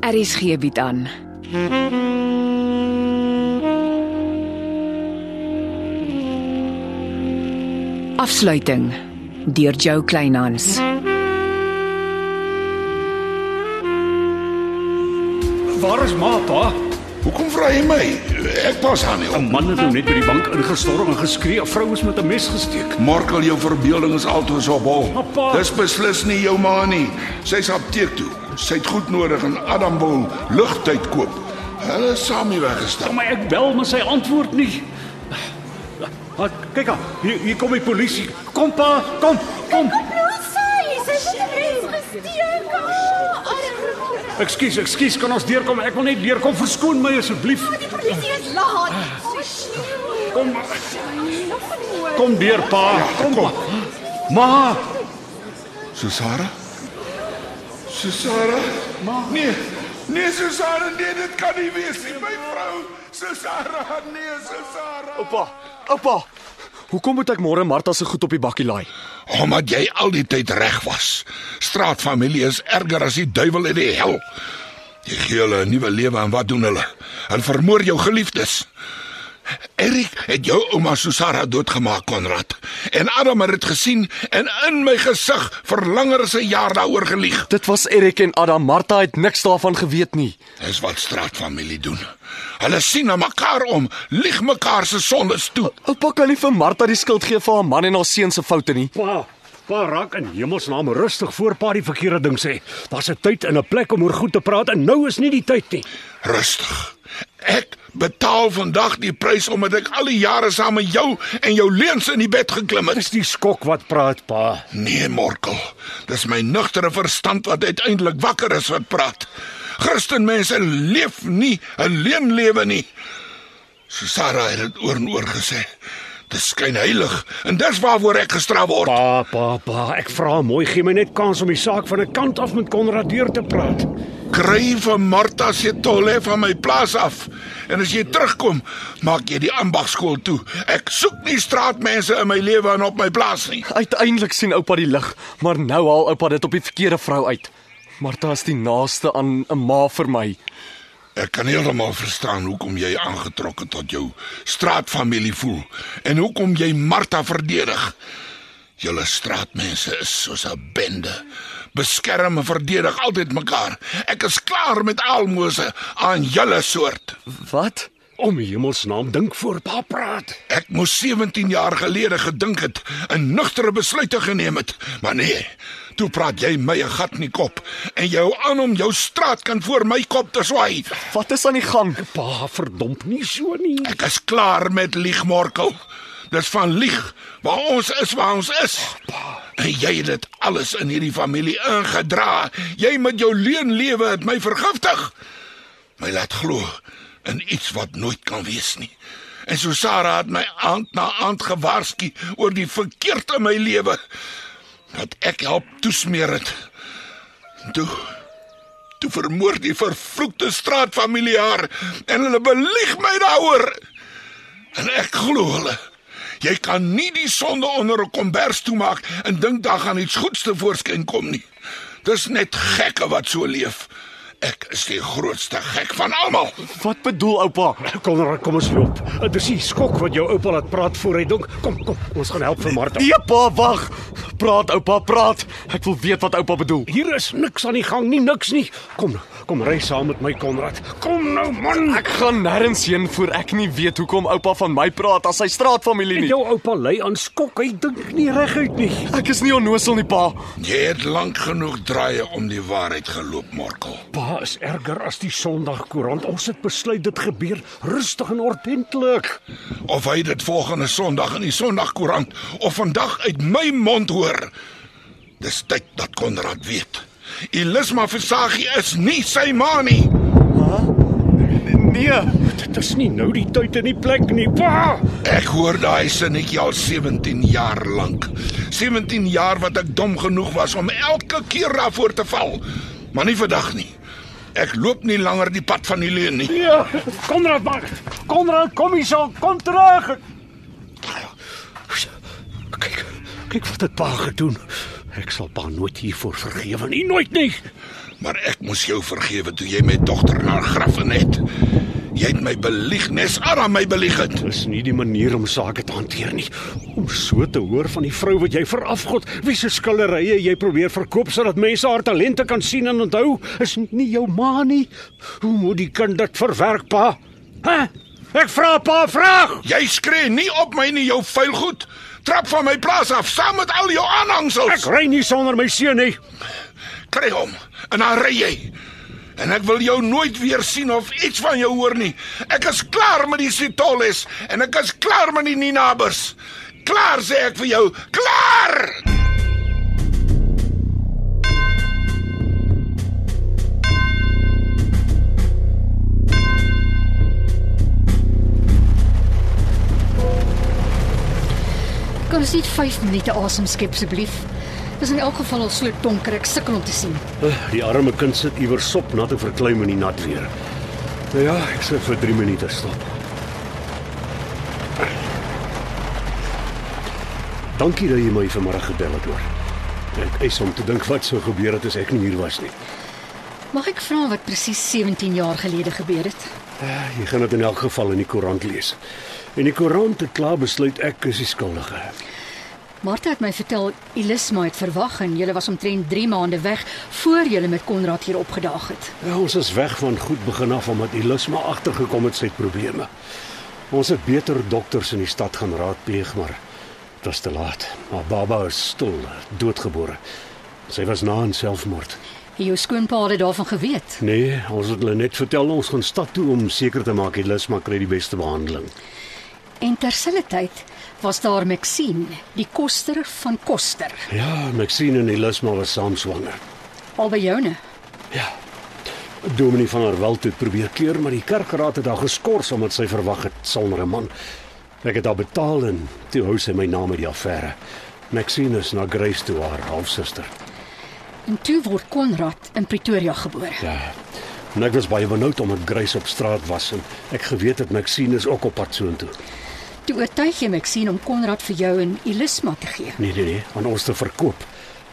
Aries gee bied aan. Afsluiting deur Jo Kleinhans. Waar is ma, pa? Hoekom vra jy my? Ek pas aan nie. 'n Man het nou net by die bank ingestorm en geskree, 'n vrou is met 'n mes gesteek. Markel jou verbeelding is altoos op hol. Dis beslis nie jou ma nie. Sy's apteek toe. Sy het goed nodig en Adam wil lugtyd koop. Hulle is saam hier weggestap. Maar ek bel, maar sy antwoord nie. Wat? Kyk aan. Hier, hier kom die polisie. Kom pa, kom, kom. Ekskuus, ekskuus, kan ons deurkom? Ek wil net deurkom. Verskoon my asseblief. Kom. Kom deur, pa. Kom. kom. Ma, Susara? Susara? Ma. Nee. Nee, Susara, nee, dit kan nie wees nie, my vrou. Susara, nee, Susara. Oupa, oupa. Hoekom moet ek môre Martha se goed op die bakkie laai? Omdat jy al die tyd reg was. Straatfamilie is erger as die duiwel in die hel. Jy gee hulle 'n nuwe lewe en wat doen hulle? Hulle vermoor jou geliefdes. Erik het jou ouma Susara doodgemaak, Konrad. En Adam het dit gesien en in my gesig vir langer as 'n jaar daaroor gelieg. Dit was Erik en Adam. Martha het niks daarvan geweet nie. Dis wat straatfamilie doen. Hulle sien na mekaar om, lieg mekaar se sondes toe. Oupa kan nie vir Martha die skuld gee vir haar man en haar seun se foute nie. pa. Pa raak in hemelsnaam rustig voor pa die verkeerde ding sê. Daar's 'n tyd en 'n plek om oor goed te praat en nou is nie die tyd nie. Rustig. Ek betaal vandag die prys omdat ek al die jare saam met jou en jou leuns in die bed geklim het. Dis die skok wat praat, pa. Nee, Morkel. Dis my nugtere verstand wat uiteindelik wakker is wat praat. Christenmense leef nie 'n leenlewe nie. Susara het dit oor en oor gesê. Dit skyn heilig en dis waarvoor ek gestraf word. Pa, pa, pa, ek vra mooi, gee my net kans om die saak van 'n kant af met Konrad deur te praat. Kry vir Martha se tolle van my plaas af. En as jy terugkom, maak jy die ambagskool toe. Ek soek nie straatmense in my lewe en op my plaas nie. Uiteindelik sien oupa die lig, maar nou haal oupa dit op die verkeerde vrou uit. Martha is die naaste aan 'n ma vir my. Ek kan heeltemal verstaan hoekom jy aangetrokke tot jou straatfamilie voel en hoekom jy Martha verdedig. Julle straatmense is soos 'n bende. Beskerm en verdedig altyd mekaar. Ek is klaar met almose aan julle soort. Wat? Om die hemelsnaam dink voor pa praat. Ek moes 17 jaar gelede gedink het en nugtere besluite geneem het, maar nee. Toe praat jy my 'n gat in die kop en jy hou aan om jou straat kan voor my kop te swaai. Wat is aan die gang? Pa, verdomp nie so nie. Ek is klaar met liegmorkel. Dis van lieg waar ons is waar ons is. En jy het dit alles in hierdie familie ingedra. Jy met jou leenlewe het my vergiftig. My laat glo in iets wat nooit kan wees nie. En so Sarah het my aand na aand gewaarsku oor die verkeerd in my lewe dat ek help toesmeer het. Toe toe vermoor die vervloekte straatfamilie haar en hulle belieg my daaroor. En ek glo hulle. Jy kan nie die sonde onder 'n kombers toemaak en dink daar gaan iets goeds te voorskyn kom nie. Dis net gekke wat so leef. Ek is die grootste gek van almal. Wat bedoel oupa? Konrad, kom ons loop. Dit is die skok wat jou oupa laat praat voor hy dink. Kom, kom, ons gaan help vir Martha. Nee pa, wag. Praat oupa, praat. Ek wil weet wat oupa bedoel. Hier is niks aan die gang nie, niks nie. Kom, kom ry saam met my Konrad. Kom nou man. Ek gaan nêrens heen voor ek nie weet hoekom oupa van my praat as sy straatfamilie En nie. jou oupa lei aan skok. Hy dink nie reguit nie. Ek is nie onnosel nie pa. Jy het lank genoeg draaie om die waarheid geloop, Morkel. Pa is erger as die Sondagkoerant. Ons het besluit dit gebeur rustig en ordentlik. Of hy dit volgende Sondag in die Sondagkoerant of vandag uit my mond hoor. Dis tyd dat Konrad weet. Elisma Versagie is nie sy ma nie. Nee. Dit is nie nou die tyd en die plek nie, pa. Ek hoor daai sinnetjie al 17 jaar lank. 17 jaar wat ek dom genoeg was om elke keer daarvoor te val. Maar nie vandag nie. Ek loop nie langer die pad van die leuen nie. Ja, Konrad, maar Konrad, kom hier so, kom terug. Kyk, kyk wat het pa gedoen. Ek sal pa nooit hiervoor vergewe nie, nooit nie. Maar ek moes jou vergewe toe jy my dogter na graf het. Jy het my belieg, nes Ara my belieg het. Dis nie die manier om sake te hanteer nie. Om so te hoor van die vrou wat jy verafgod, wie se skillerye jy probeer verkoop sodat mense haar talente kan sien en onthou, is nie jou ma nie. Hoe moet die kind dit verwerk, pa? Hæ? Ek vra pa vraag. Jy skree nie op my nie, jou vuil goed. Trap van my plaas af saam met al jou aanhangsels. Ek ry nie sonder my seun nie. kry hom en dan ry jy. En ek wil jou nooit weer sien of iets van jou hoor nie. Ek is klaar met die Sitoles en ek is klaar met die Ninabers. Klaar sê ek vir jou, klaar! Ons net 5 minute asem skep asseblief? Dis in elk geval al so donker ek sukkel om te sien. Uh, Die arme kind sit iewers sop nat en verkleim in die nat weer. Nou ja, ek sê vir 3 minute stop. Dankie dat jy my vanmiddag gebel het hoor. Ek is om te dink wat sou gebeur het as ek nie hier was nie. Mag ek vra wat presies 17 jaar gelede gebeur het? Uh, jy gaan dit in elk geval in die koerant lees. En die koerant het klaar besluit ek is die skuldige. Martha het my vertel Elisma het verwag en julle was omtrent 3 maande weg voor julle met Konrad hier opgedaag het. Ja, ons is weg van goed begin af omdat Elisma agtergekom het sy probleme. Ons het beter dokters in die stad gaan raadpleeg, maar dit was te laat. Maar baba is stil, doodgebore. Sy was na aan selfmoord. Jou skoonpa het daarvan geweet. Nee, ons het hulle net vertel ons gaan stad toe om seker te maak Elisma kry die beste behandeling. En terselfdertyd was daar Maxine, die koster van Koster, Ja, Maxine en Elisma was saam swanger. albei joune. Ja. Dominee van der Walt het probeer keer, maar die kerkraad het haar geskort omdat sy verwag het sonder 'n man. Ek het haar betaal en toe hou sy my naam uit die affære. Maxine is na Grace toe haar halfsuster. En toe word Konrad in Pretoria gebore. Ja. En ek was baie benoud omdat Grace op straat was en ek geweet het Maxine is ook op pad soontoe. Toe oortuig jy Maxine om Konrad vir jou en Elisma te gee. Nee nee nee, aan ons te verkoop.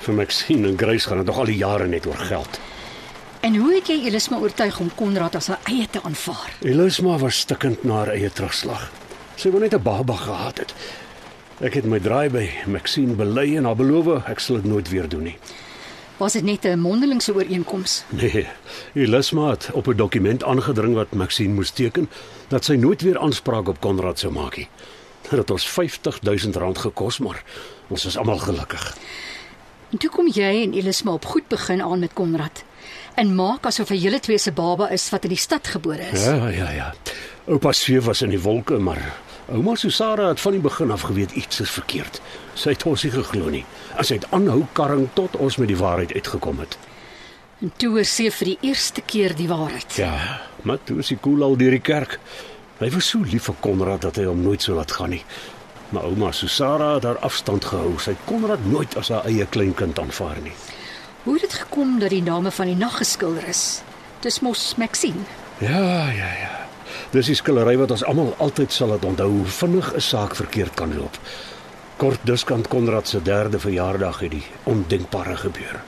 Vir Maxine en Grace gaan dit nog al die jare net oor geld. En hoe het jy Elisma oortuig om Konrad as haar eie te aanvaar? Elisma was stikkend na haar eie terugslag. Sy wou net 'n baba gehad het. Ek het my draai by Maxine bely en haar beloof ek sal dit nooit weer doen nie. Was dit net 'n mondelingse ooreenkoms? Nee, Elisma het op 'n dokument aangedring wat Maxine moes teken dat sy nooit weer aanspraak op Konrad sou maak nie. Dit het ons 50000 rand gekos, maar ons is almal gelukkig. En toe kom jy en Elisma op goed begin aan met Konrad en maak asof hy julle twee se baba is wat in die stad gebore is. Ja, ja, ja. Oupa Sweef was in die wolke, maar ouma Susara het van die begin af geweet iets is verkeerd. Sy het ons nie geglo nie. As hy het aanhou karring tot ons met die waarheid uitgekom het. En toe hoor sy vir die eerste keer die waarheid. Ja, maar toe is hy koel al deur die kerk. Hy was so lief vir Konrad dat hy hom nooit so laat gaan nie. Maar ouma Susara het haar afstand gehou. Sy het Konrad nooit as haar eie kleinkind aanvaar nie. Hoe het dit gekom dat die name van die nag geskilder is? Dis mos Maxine. Ja, ja, ja. Dis die skillery wat ons almal altyd sal laat onthou hoe vinnig 'n saak verkeerd kan loop. Kort dus kan Konrad se derde verjaardag het die ondenkbare gebeur.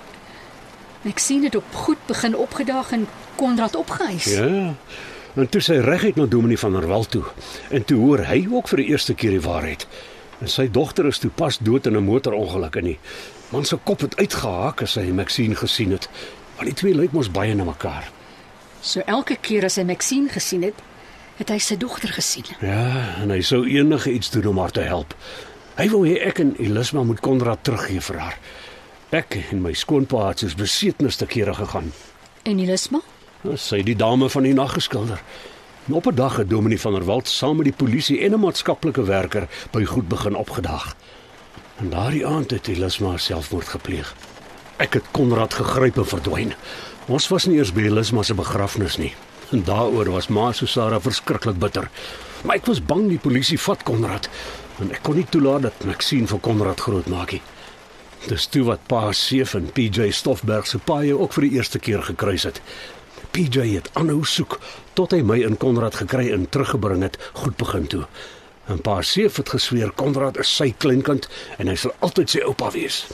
Maxine het op goed begin opgedaag en Konrad opgehuis. Ja. En toe sy reguit na Dominee van der Walt toe. En toe hoor hy ook vir die eerste keer die waarheid. En sy dogter is toe pas dood in 'n motorongeluk en die man se kop het uitgehaak as hy Maxine gesien het. Want die twee lyk mos baie na mekaar. So elke keer as hy Maxine gesien het, het hy sy dogter gesien. Ja, en hy sou enige iets doen om haar te help. Hy wou hê ek en Elisma moet Konrad teruggee vir haar. Ek en my skoonpa het soos besetnis te kere gegaan. En Elisma? Sy het die dame van die nag geskilder. En op 'n dag het Dominee van der Walt saam met die polisie en 'n maatskaplike werker by goed begin opgedaag. En daardie aand het Elisma selfmoord gepleeg. Ek het Konrad gegryp en verdwyn. Ons was nie eers by Elisma se begrafnis nie. En daaroor was ma Susara verskriklik bitter. Maar ek was bang die polisie vat Konrad en ek kon nie toelaat dat Maxine vir Konrad grootmaak nie. Dis toe wat Pa Seef en PJ Stoffberg se paie ook vir die eerste keer gekruis het. PJ het aanhou soek tot hy my in Konrad gekry en teruggebring het goed begin toe. En Pa Seef het gesweer Konrad is sy kleinkind en hy sal altyd sy oupa wees.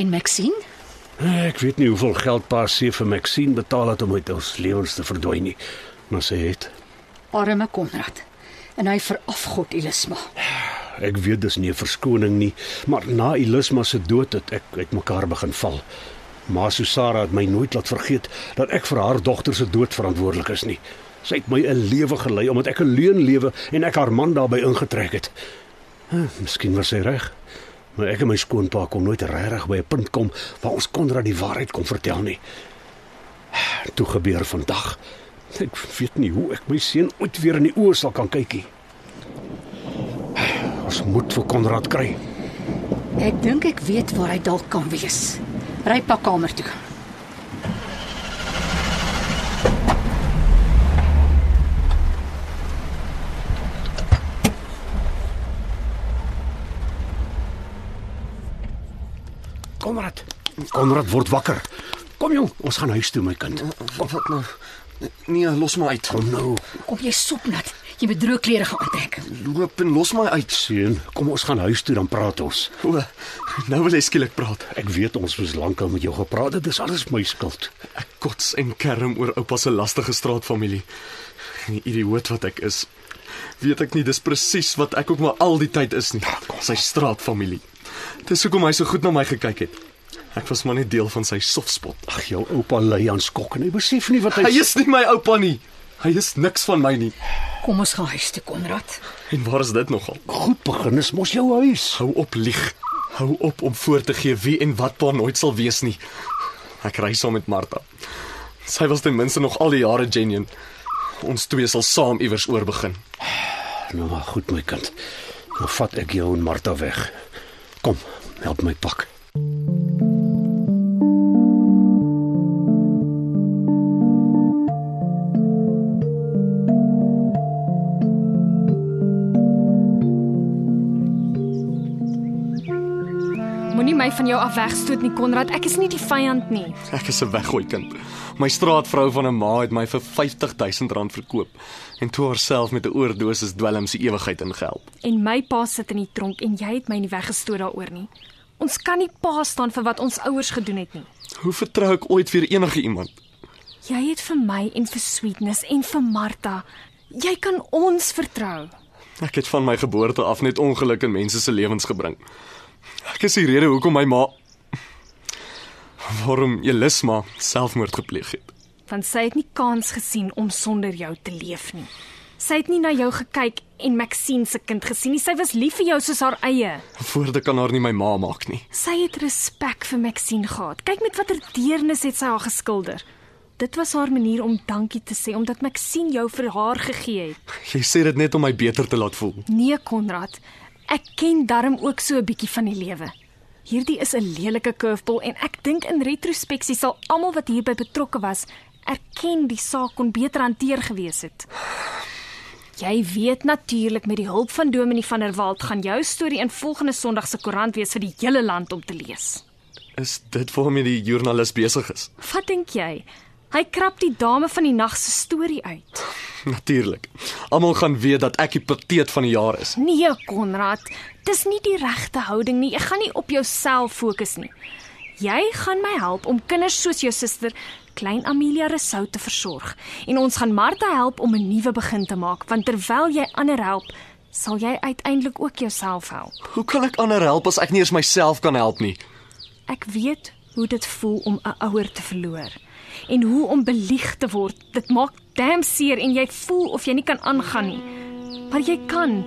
En Maxine? Ek weet nie hoeveel geld pa se vir Maxine betaal het om uit ons lewens te verdwyn nie, maar sy het. Arme Konrad. En hy verafgod Elisma. Ek weet dis nie 'n verskoning nie, maar na Elisma se dood het ek uitmekaar begin val. Ma Susara het my nooit laat vergeet dat ek vir haar dogter se dood verantwoordelik is nie. Sy het my 'n lewe gelei omdat ek 'n leuen lewe en ek haar man daarbey ingetrek het. Hm, miskien was sy reg. Maar ek en my skoonpa kon nooit regtig by 'n punt kom waar ons Konrad die waarheid kon vertel nie. Toe gebeur vandag. Ek weet nie hoe ek my seun ooit weer in die oë sal kan kyk nie. Ons moet vir Konrad kry. Ek dink ek weet waar hy dalk kan wees. Ry pa kamer toe. Konrad. Word wakker. Kom jong, ons gaan huis toe my kind. Wat nou? Nee, los my uit. Kom nou, Kom jy sopnat. Jy moet droë klere gaan aantrek. Loop en los my uit. seun. Kom ons gaan huis toe dan praat ons. O, nou wil jy skielik praat. Ek weet ons moes lankal met jou gepraat het. Dis alles my skuld. Ek kots en kerm oor oupa se lastige straatfamilie. Die idioot wat ek is. Weet ek nie dis presies wat ek ook maar al die tyd is nie. Sy straatfamilie. Dis hoekom hy so goed na my gekyk het. Ek was maar net deel van sy softspot. Ag, jou oupa lei aan skok en hy besef nie wat hy, Hy is nie my oupa nie. Hy is niks van my nie. Kom ons gaan huis toe, Konrad. En waar is dit nogal? goed begin is mos jou huis. Hou op lieg. Hou op om voor te gee wie en wat pa nooit sal wees nie. Ek ry saam met Martha. Sy was ten minste nog al die jare genuine. Ons twee sal saam iewers oor begin. Nou maar goed my kind. Dan vat ek jou en Martha weg. Kom, help my pak. Moenie my van jou af wegstoot nie, Konrad. Ek is nie die vyand nie. Ek is 'n weggooi kind. My straatvrou van 'n ma het my vir R50000 verkoop en toe haarself met 'n oordosis dwelm se ewigheid ingehelp. En my pa sit in die tronk en jy het my nie weggestoot daaroor nie. Ons kan nie pa staan vir wat ons ouers gedoen het nie. Hoe vertrou ek ooit weer enige iemand? Jy het vir my en vir Sweetness en vir Martha. Jy kan ons vertrou. Ek het van my geboorte af net ongeluk in mense se lewens gebring. Ek is die rede hoekom my ma waarom Elisma selfmoord gepleeg het. Want sy het nie kans gesien om sonder jou te leef nie. Sy het nie na jou gekyk en Maxine se kind gesien nie. Sy was lief vir jou soos haar eie. Woorde kan haar nie my ma maak nie. Sy het respek vir Maxine gehad. Kyk met watter deernis het sy haar geskilder. Dit was haar manier om dankie te sê omdat Maxine jou vir haar gegee het. Jy sê dit net om my beter te laat voel. Nee, Konrad. Ek ken darm ook so 'n bietjie van die lewe. Hierdie is 'n lelike curveball en ek dink in retrospeksie sal almal wat hierby betrokke was erken die saak kon beter hanteer gewees het. Jy weet natuurlik met die hulp van Dominee van der Walt gaan jou storie in volgende Sondag se koerant wees vir die hele land om te lees. Is dit waarmee die joernalis besig is? Wat dink jy? Hy krap die dame van die nag se storie uit. Natuurlik. Almal gaan weet dat ek die pateet van die jaar is. Nee, Konrad, dis nie die regte houding nie. Ek gaan nie op jouself fokus nie. Jy gaan my help om kinders soos jou suster, klein Amelia Resou te versorg en ons gaan Martha help om 'n nuwe begin te maak, want terwyl jy ander help, sal jy uiteindelik ook jouself help. Hoe kan ek ander help as ek nie eens myself kan help nie? Ek weet hoe dit voel om 'n ouer te verloor en hoe om belieg te word. Dit maak damn seer en jy voel of jy nie kan aangaan nie. Maar jy kan.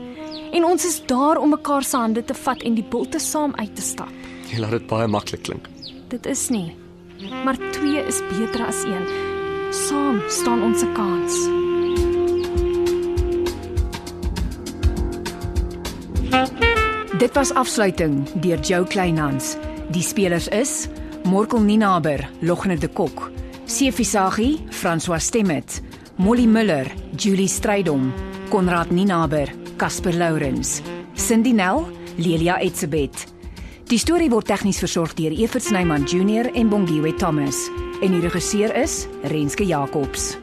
En ons is daar om mekaar se hande te vat en die bolte saam uit te stap. Jy laat dit baie maklik klink. Dit is nie. Maar twee is beter as een. Saam staan ons 'n kans. Dit was afsluiting deur Jo Kleinhans. Die spelers is Morkel Ninaber, Logne de Kok, Sefisagi, François Stemmet, Molly Muller, Julie Strydom, Konrad Ninaber, Casper Lourens, Cindy Nel, Lelia Etzebeth. Die storie word tegnies versorg deur Evert Snyman Junior en Bongwe Thomas en die regisseur is Renske Jacobs.